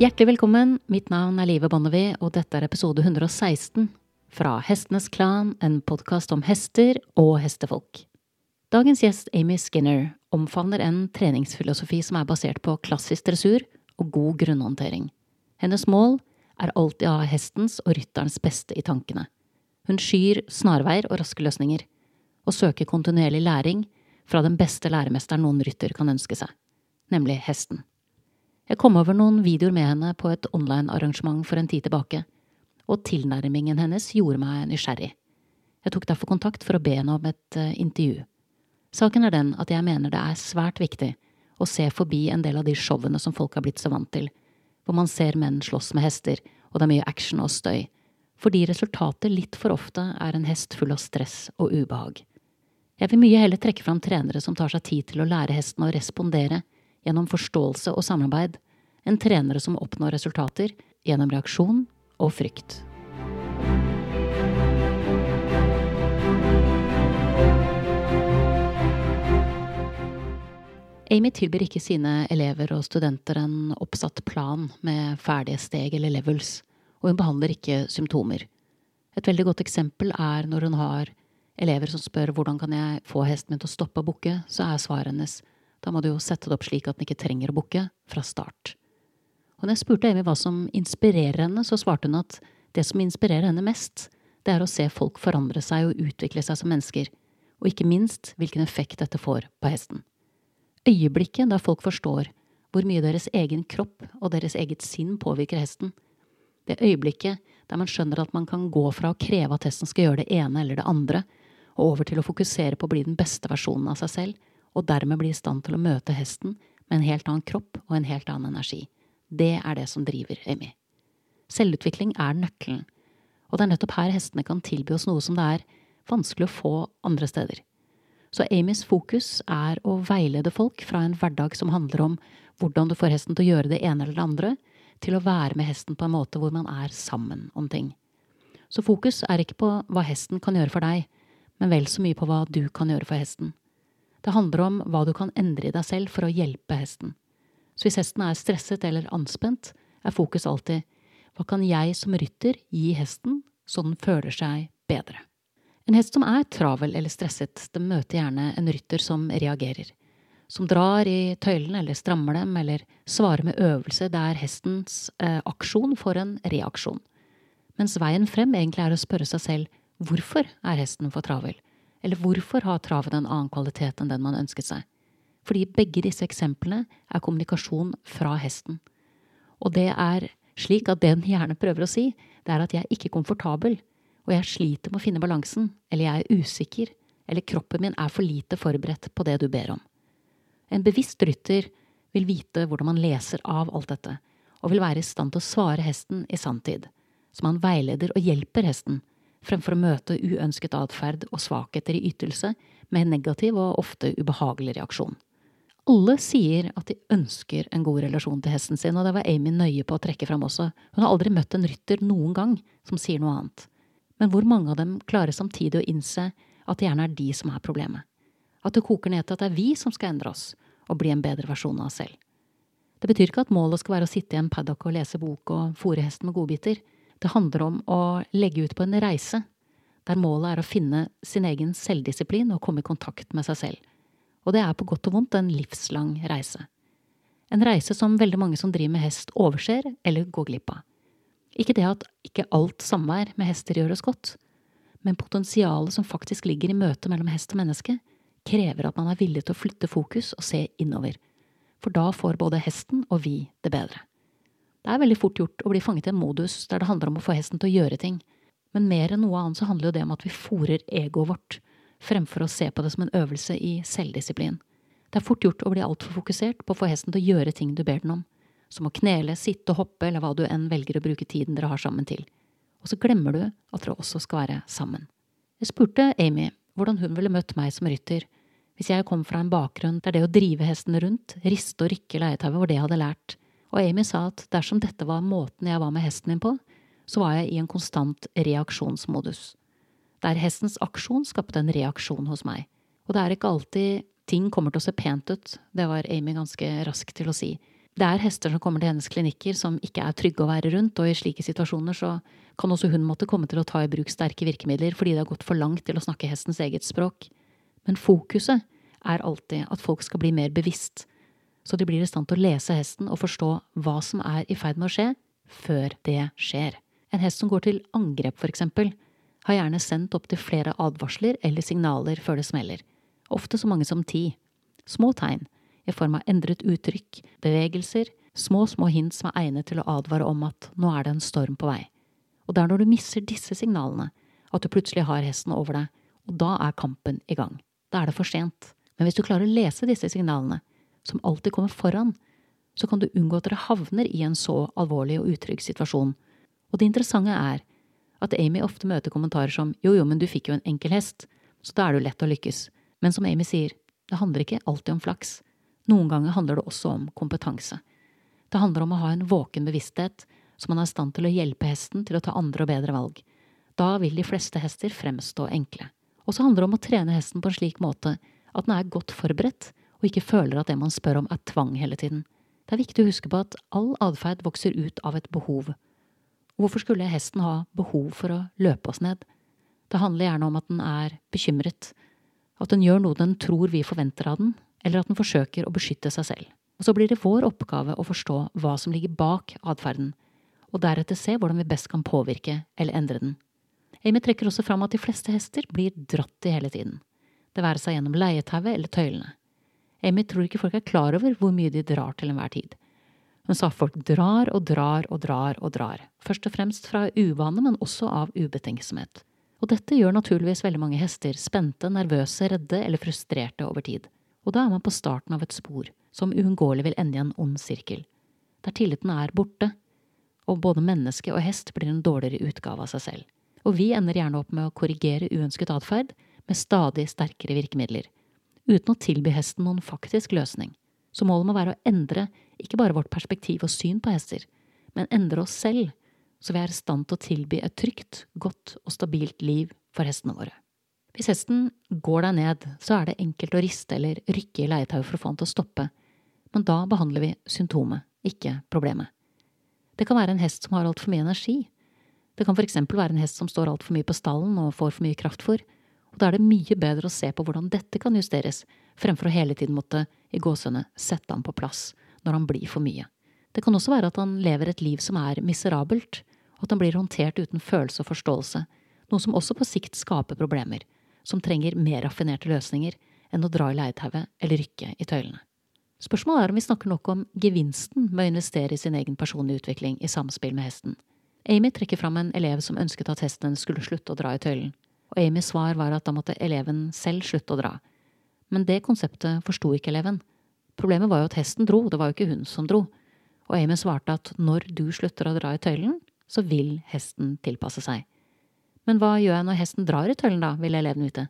Hjertelig velkommen. Mitt navn er Live Bonnevie, og dette er episode 116 fra Hestenes Klan, en podkast om hester og hestefolk. Dagens gjest Amy Skinner omfavner en treningsfilosofi som er basert på klassisk dressur og god grunnhåndtering. Hennes mål er alltid å ha hestens og rytterens beste i tankene. Hun skyr snarveier og raske løsninger, og søker kontinuerlig læring fra den beste læremesteren noen rytter kan ønske seg, nemlig hesten. Jeg kom over noen videoer med henne på et online-arrangement for en tid tilbake, og tilnærmingen hennes gjorde meg nysgjerrig. Jeg tok derfor kontakt for å be henne om et uh, intervju. Saken er den at jeg mener det er svært viktig å se forbi en del av de showene som folk har blitt så vant til, hvor man ser menn slåss med hester, og det er mye action og støy, fordi resultatet litt for ofte er en hest full av stress og ubehag. Jeg vil mye heller trekke fram trenere som tar seg tid til å lære hesten å respondere, gjennom forståelse og samarbeid enn trenere som oppnår resultater gjennom reaksjon og frykt. Amy tilbyr ikke sine elever og studenter en oppsatt plan med ferdige steg eller levels, og hun behandler ikke symptomer. Et veldig godt eksempel er når hun har elever som spør hvordan kan jeg få hesten min til å stoppe å bukke, så er svaret hennes da må du jo sette det opp slik at den ikke trenger å bukke fra start. Og når jeg spurte Amy hva som inspirerer henne, så svarte hun at det som inspirerer henne mest, det er å se folk forandre seg og utvikle seg som mennesker, og ikke minst hvilken effekt dette får på hesten. Øyeblikket der folk forstår hvor mye deres egen kropp og deres eget sinn påvirker hesten, det øyeblikket der man skjønner at man kan gå fra å kreve at hesten skal gjøre det ene eller det andre, og over til å fokusere på å bli den beste versjonen av seg selv, og dermed bli i stand til å møte hesten med en helt annen kropp og en helt annen energi. Det er det som driver Amy. Selvutvikling er nøkkelen, og det er nettopp her hestene kan tilby oss noe som det er vanskelig å få andre steder. Så Amys fokus er å veilede folk fra en hverdag som handler om hvordan du får hesten til å gjøre det ene eller det andre, til å være med hesten på en måte hvor man er sammen om ting. Så fokus er ikke på hva hesten kan gjøre for deg, men vel så mye på hva du kan gjøre for hesten. Det handler om hva du kan endre i deg selv for å hjelpe hesten. Så hvis hesten er stresset eller anspent, er fokus alltid hva kan jeg som rytter gi hesten så den føler seg bedre? En hest som er travel eller stresset, den møter gjerne en rytter som reagerer. Som drar i tøylene eller strammer dem, eller svarer med øvelse der hestens eh, aksjon får en reaksjon. Mens veien frem egentlig er å spørre seg selv hvorfor er hesten for travel? Eller hvorfor har traven en annen kvalitet enn den man ønsket seg? Fordi begge disse eksemplene er kommunikasjon fra hesten. Og det er slik at det den gjerne prøver å si, det er at jeg er ikke komfortabel, og jeg sliter med å finne balansen, eller jeg er usikker, eller kroppen min er for lite forberedt på det du ber om. En bevisst rytter vil vite hvordan man leser av alt dette, og vil være i stand til å svare hesten i sanntid, så man veileder og hjelper hesten fremfor å møte uønsket atferd og svakheter i ytelse med en negativ og ofte ubehagelig reaksjon. Alle sier at de ønsker en god relasjon til hesten sin, og det var Amy nøye på å trekke fram også. Hun har aldri møtt en rytter noen gang som sier noe annet. Men hvor mange av dem klarer samtidig å innse at det gjerne er de som er problemet? At det koker ned til at det er vi som skal endre oss og bli en bedre versjon av oss selv. Det betyr ikke at målet skal være å sitte i en paddock og lese bok og fòre hesten med godbiter. Det handler om å legge ut på en reise, der målet er å finne sin egen selvdisiplin og komme i kontakt med seg selv. Og det er på godt og vondt en livslang reise. En reise som veldig mange som driver med hest, overser eller går glipp av. Ikke det at ikke alt samvær med hester gjør oss godt, men potensialet som faktisk ligger i møtet mellom hest og menneske, krever at man er villig til å flytte fokus og se innover. For da får både hesten og vi det bedre. Det er veldig fort gjort å bli fanget i en modus der det handler om å få hesten til å gjøre ting, men mer enn noe annet så handler jo det om at vi fòrer egoet vårt, fremfor å se på det som en øvelse i selvdisiplin. Det er fort gjort å bli altfor fokusert på å få hesten til å gjøre ting du ber den om, som å knele, sitte, hoppe eller hva du enn velger å bruke tiden dere har sammen til. Og så glemmer du at dere også skal være sammen. Jeg spurte Amy hvordan hun ville møtt meg som rytter hvis jeg kom fra en bakgrunn der det å drive hesten rundt, riste og rykke leietauet var det jeg hadde lært, og Amy sa at dersom dette var måten jeg var med hesten min på, så var jeg i en konstant reaksjonsmodus. Der hestens aksjon skapte en reaksjon hos meg. Og det er ikke alltid ting kommer til å se pent ut, det var Amy ganske rask til å si, Det er hester som kommer til hennes klinikker som ikke er trygge å være rundt, og i slike situasjoner så kan også hun måtte komme til å ta i bruk sterke virkemidler fordi det har gått for langt til å snakke hestens eget språk. Men fokuset er alltid at folk skal bli mer bevisst, så de blir i stand til å lese hesten og forstå hva som er i ferd med å skje, før det skjer. En hest som går til angrep, for eksempel, har gjerne sendt opptil flere advarsler eller signaler før det smeller, ofte så mange som ti. Små tegn, i form av endret uttrykk, bevegelser, små, små hint som er egnet til å advare om at nå er det en storm på vei. Og det er når du misser disse signalene, at du plutselig har hesten over deg, og da er kampen i gang. Da er det for sent. Men hvis du klarer å lese disse signalene, som alltid kommer foran, så kan du unngå at dere havner i en så alvorlig og utrygg situasjon. Og det interessante er at Amy ofte møter kommentarer som jo, jo, men du fikk jo en enkel hest, så da er det jo lett å lykkes. Men som Amy sier, det handler ikke alltid om flaks. Noen ganger handler det også om kompetanse. Det handler om å ha en våken bevissthet, så man er i stand til å hjelpe hesten til å ta andre og bedre valg. Da vil de fleste hester fremstå enkle. Og så handler det om å trene hesten på en slik måte at den er godt forberedt, og ikke føler at det man spør om er tvang hele tiden. Det er viktig å huske på at all atferd vokser ut av et behov. Hvorfor skulle hesten ha behov for å løpe oss ned? Det handler gjerne om at den er bekymret, at den gjør noe den tror vi forventer av den, eller at den forsøker å beskytte seg selv. Og så blir det vår oppgave å forstå hva som ligger bak atferden, og deretter se hvordan vi best kan påvirke eller endre den. Amy trekker også fram at de fleste hester blir dratt i hele tiden, det være seg gjennom leietauet eller tøylene. Amy tror ikke folk er klar over hvor mye de drar til enhver tid. Hun sa folk drar og drar og drar og drar, først og fremst fra uvane, men også av ubetenksomhet. Og dette gjør naturligvis veldig mange hester spente, nervøse, redde eller frustrerte over tid. Og da er man på starten av et spor, som uunngåelig vil ende i en ond sirkel, der tilliten er borte, og både menneske og hest blir en dårligere utgave av seg selv. Og vi ender gjerne opp med å korrigere uønsket atferd med stadig sterkere virkemidler, uten å tilby hesten noen faktisk løsning. Så målet må være å endre ikke bare vårt perspektiv og syn på hester, men endre oss selv, så vi er i stand til å tilby et trygt, godt og stabilt liv for hestene våre. Hvis hesten går deg ned, så er det enkelt å riste eller rykke i leietauet for å få den til å stoppe, men da behandler vi symptomet, ikke problemet. Det kan være en hest som har altfor mye energi. Det kan for eksempel være en hest som står altfor mye på stallen og får for mye kraftfôr, da er det mye bedre å se på hvordan dette kan justeres, fremfor å hele tiden måtte, i gåsehudene, sette ham på plass når han blir for mye. Det kan også være at han lever et liv som er miserabelt, og at han blir håndtert uten følelse og forståelse, noe som også på sikt skaper problemer, som trenger mer raffinerte løsninger enn å dra i leietauet eller rykke i tøylene. Spørsmålet er om vi snakker nok om gevinsten med å investere i sin egen personlige utvikling i samspill med hesten. Amy trekker fram en elev som ønsket at hesten skulle slutte å dra i tøylen, og Amys svar var at da måtte eleven selv slutte å dra. Men det konseptet forsto ikke eleven. Problemet var jo at hesten dro, det var jo ikke hun som dro. Og Amy svarte at når du slutter å dra i tøylen, så vil hesten tilpasse seg. Men hva gjør jeg når hesten drar i tøylen, da, ville eleven vite.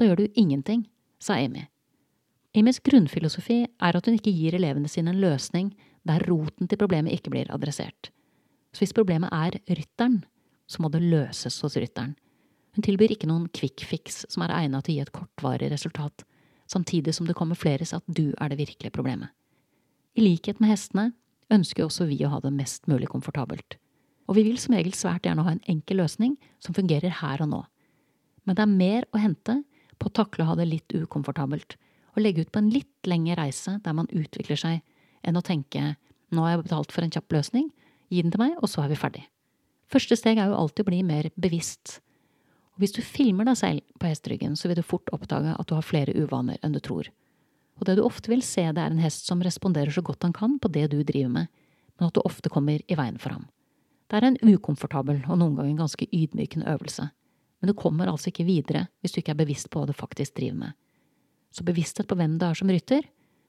Da gjør du ingenting, sa Amy. Amys grunnfilosofi er at hun ikke gir elevene sine en løsning der roten til problemet ikke blir adressert. Så hvis problemet er rytteren, så må det løses hos rytteren. Hun tilbyr ikke noen quick fix som er egnet til å gi et kortvarig resultat, samtidig som det kommer flere kamufleres at du er det virkelige problemet. I likhet med hestene ønsker også vi å ha det mest mulig komfortabelt. Og vi vil som regel svært gjerne ha en enkel løsning som fungerer her og nå. Men det er mer å hente på å takle å ha det litt ukomfortabelt, og legge ut på en litt lengre reise der man utvikler seg, enn å tenke nå har jeg betalt for en kjapp løsning, gi den til meg, og så er vi ferdig. Første steg er jo alltid å bli mer bevisst hvis du filmer deg selv på hesteryggen, så vil du fort oppdage at du har flere uvaner enn du tror. Og det du ofte vil se, det er en hest som responderer så godt han kan på det du driver med, men at du ofte kommer i veien for ham. Det er en ukomfortabel og noen ganger ganske ydmykende øvelse, men du kommer altså ikke videre hvis du ikke er bevisst på hva du faktisk driver med. Så bevissthet på hvem du er som rytter,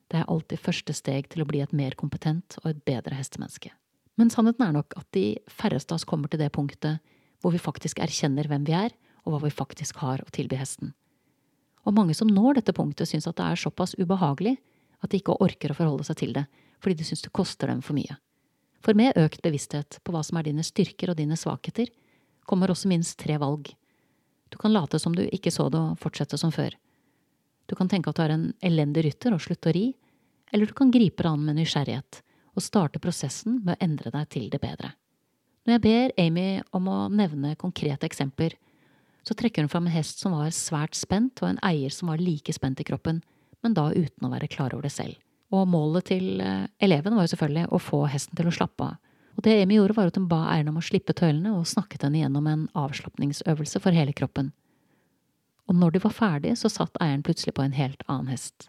det er alltid første steg til å bli et mer kompetent og et bedre hestemenneske. Men sannheten er nok at de færreste av oss kommer til det punktet hvor vi faktisk erkjenner hvem vi er, og hva vi faktisk har å tilby hesten. Og mange som når dette punktet, syns at det er såpass ubehagelig at de ikke orker å forholde seg til det, fordi de syns det koster dem for mye. For med økt bevissthet på hva som er dine styrker og dine svakheter, kommer også minst tre valg. Du kan late som du ikke så det og fortsette som før. Du kan tenke at du er en elendig rytter og slutte å ri, eller du kan gripe det an med nysgjerrighet og starte prosessen med å endre deg til det bedre. Når jeg ber Amy om å nevne konkrete eksempler, så trekker hun fram en hest som var svært spent, og en eier som var like spent i kroppen, men da uten å være klar over det selv. Og målet til eh, eleven var jo selvfølgelig å få hesten til å slappe av. Og det Amy gjorde, var at hun ba eieren om å slippe tøylene og snakket henne gjennom en avslapningsøvelse for hele kroppen. Og når de var ferdig, så satt eieren plutselig på en helt annen hest.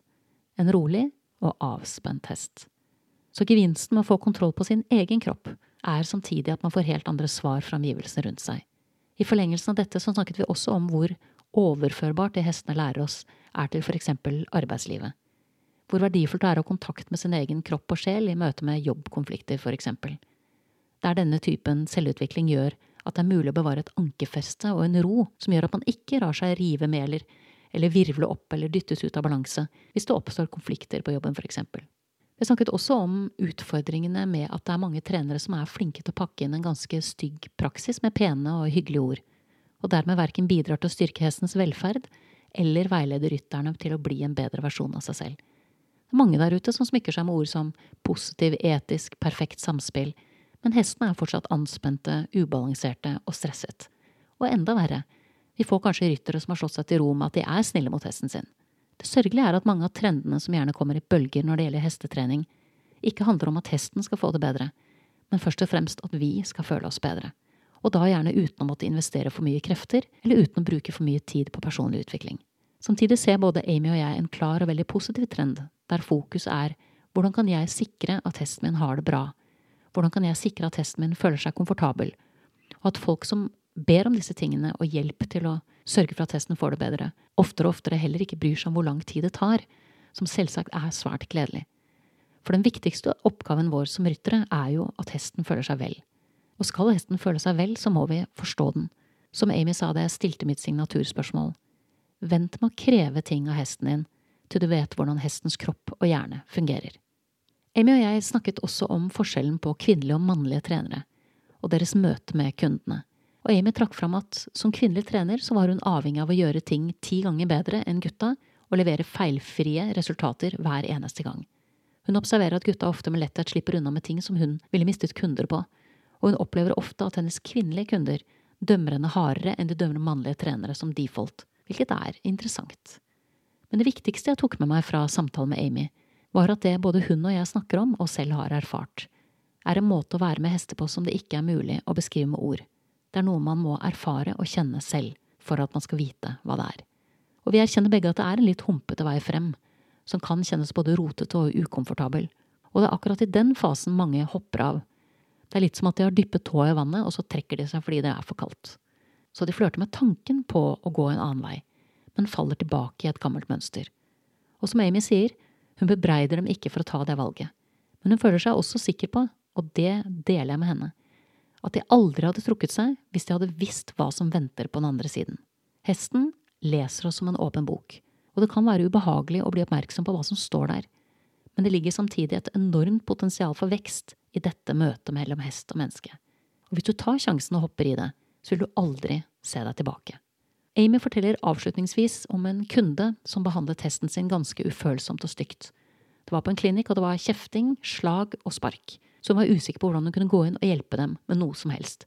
En rolig og avspent hest. Så gevinsten med å få kontroll på sin egen kropp er samtidig at man får helt andre svar fra omgivelsene rundt seg. I forlengelsen av dette så snakket vi også om hvor overførbart det hestene lærer oss, er til for eksempel arbeidslivet. Hvor verdifullt det er å ha kontakt med sin egen kropp og sjel i møte med jobbkonflikter, for eksempel. Der denne typen selvutvikling gjør at det er mulig å bevare et ankerfeste og en ro som gjør at man ikke rar seg rive med eller, eller virvle opp eller dyttes ut av balanse hvis det oppstår konflikter på jobben, for eksempel. Vi snakket også om utfordringene med at det er mange trenere som er flinke til å pakke inn en ganske stygg praksis med pene og hyggelige ord, og dermed verken bidrar til å styrke hestens velferd eller veileder rytterne til å bli en bedre versjon av seg selv. Det er mange der ute som smykker seg med ord som positiv, etisk, perfekt samspill, men hestene er fortsatt anspente, ubalanserte og stresset. Og enda verre, vi får kanskje ryttere som har slått seg til ro med at de er snille mot hesten sin. Det sørgelige er at mange av trendene som gjerne kommer i bølger når det gjelder hestetrening, ikke handler om at hesten skal få det bedre, men først og fremst at vi skal føle oss bedre. Og da gjerne uten å måtte investere for mye krefter, eller uten å bruke for mye tid på personlig utvikling. Samtidig ser både Amy og jeg en klar og veldig positiv trend, der fokus er hvordan kan jeg sikre at hesten min har det bra, hvordan kan jeg sikre at hesten min føler seg komfortabel, og at folk som ber om disse tingene og hjelp til å sørge for at hesten får det bedre, oftere og oftere heller ikke bryr seg om hvor lang tid det tar, som selvsagt er svært gledelig. For den viktigste oppgaven vår som ryttere er jo at hesten føler seg vel. Og skal hesten føle seg vel, så må vi forstå den. Som Amy sa da jeg stilte mitt signaturspørsmål. Vent med å kreve ting av hesten din til du vet hvordan hestens kropp og hjerne fungerer. Amy og jeg snakket også om forskjellen på kvinnelige og mannlige trenere, og deres møte med kundene. Og Amy trakk fram at som kvinnelig trener så var hun avhengig av å gjøre ting ti ganger bedre enn gutta og levere feilfrie resultater hver eneste gang. Hun observerer at gutta ofte med letthet slipper unna med ting som hun ville mistet kunder på, og hun opplever ofte at hennes kvinnelige kunder dømmer henne hardere enn de dømmer mannlige trenere som default, hvilket er interessant. Men det viktigste jeg tok med meg fra samtalen med Amy, var at det både hun og jeg snakker om og selv har erfart, er en måte å være med hester på som det ikke er mulig å beskrive med ord. Det er noe man må erfare og kjenne selv for at man skal vite hva det er. Og vi erkjenner begge at det er en litt humpete vei frem, som kan kjennes både rotete og ukomfortabel. Og det er akkurat i den fasen mange hopper av. Det er litt som at de har dyppet tåa i vannet, og så trekker de seg fordi det er for kaldt. Så de flørter med tanken på å gå en annen vei, men faller tilbake i et gammelt mønster. Og som Amy sier, hun bebreider dem ikke for å ta det valget, men hun føler seg også sikker på, og det deler jeg med henne, at de aldri hadde trukket seg hvis de hadde visst hva som venter på den andre siden. Hesten leser oss som en åpen bok, og det kan være ubehagelig å bli oppmerksom på hva som står der, men det ligger samtidig et enormt potensial for vekst i dette møtet mellom hest og menneske. Og hvis du tar sjansen og hopper i det, så vil du aldri se deg tilbake. Amy forteller avslutningsvis om en kunde som behandlet hesten sin ganske ufølsomt og stygt. Det var på en klinikk, og det var kjefting, slag og spark så hun var usikker på hvordan hun kunne gå inn og hjelpe dem med noe som helst,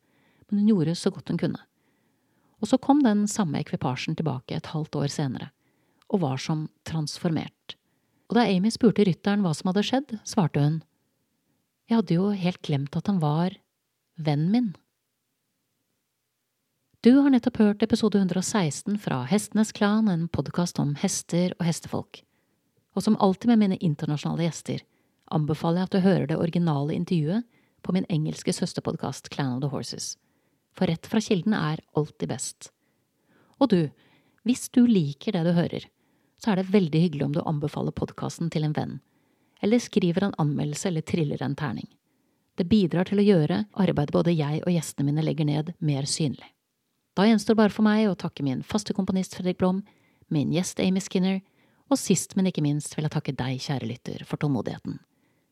men hun gjorde så godt hun kunne. Og så kom den samme ekvipasjen tilbake et halvt år senere, og var som transformert. Og da Amy spurte rytteren hva som hadde skjedd, svarte hun, jeg hadde jo helt glemt at han var vennen min. Du har nettopp hørt episode 116 fra Hestenes Klan, en podkast om hester og hestefolk. Og som alltid med mine internasjonale gjester, anbefaler jeg at du hører det originale intervjuet på min engelske søsterpodkast Clan of the Horses, for rett fra kilden er alltid best. Og du, hvis du liker det du hører, så er det veldig hyggelig om du anbefaler podkasten til en venn, eller skriver en anmeldelse eller triller en terning. Det bidrar til å gjøre arbeidet både jeg og gjestene mine legger ned, mer synlig. Da gjenstår bare for meg å takke min faste komponist Fredrik Blom, min gjest Amy Skinner, og sist, men ikke minst vil jeg takke deg, kjære lytter, for tålmodigheten.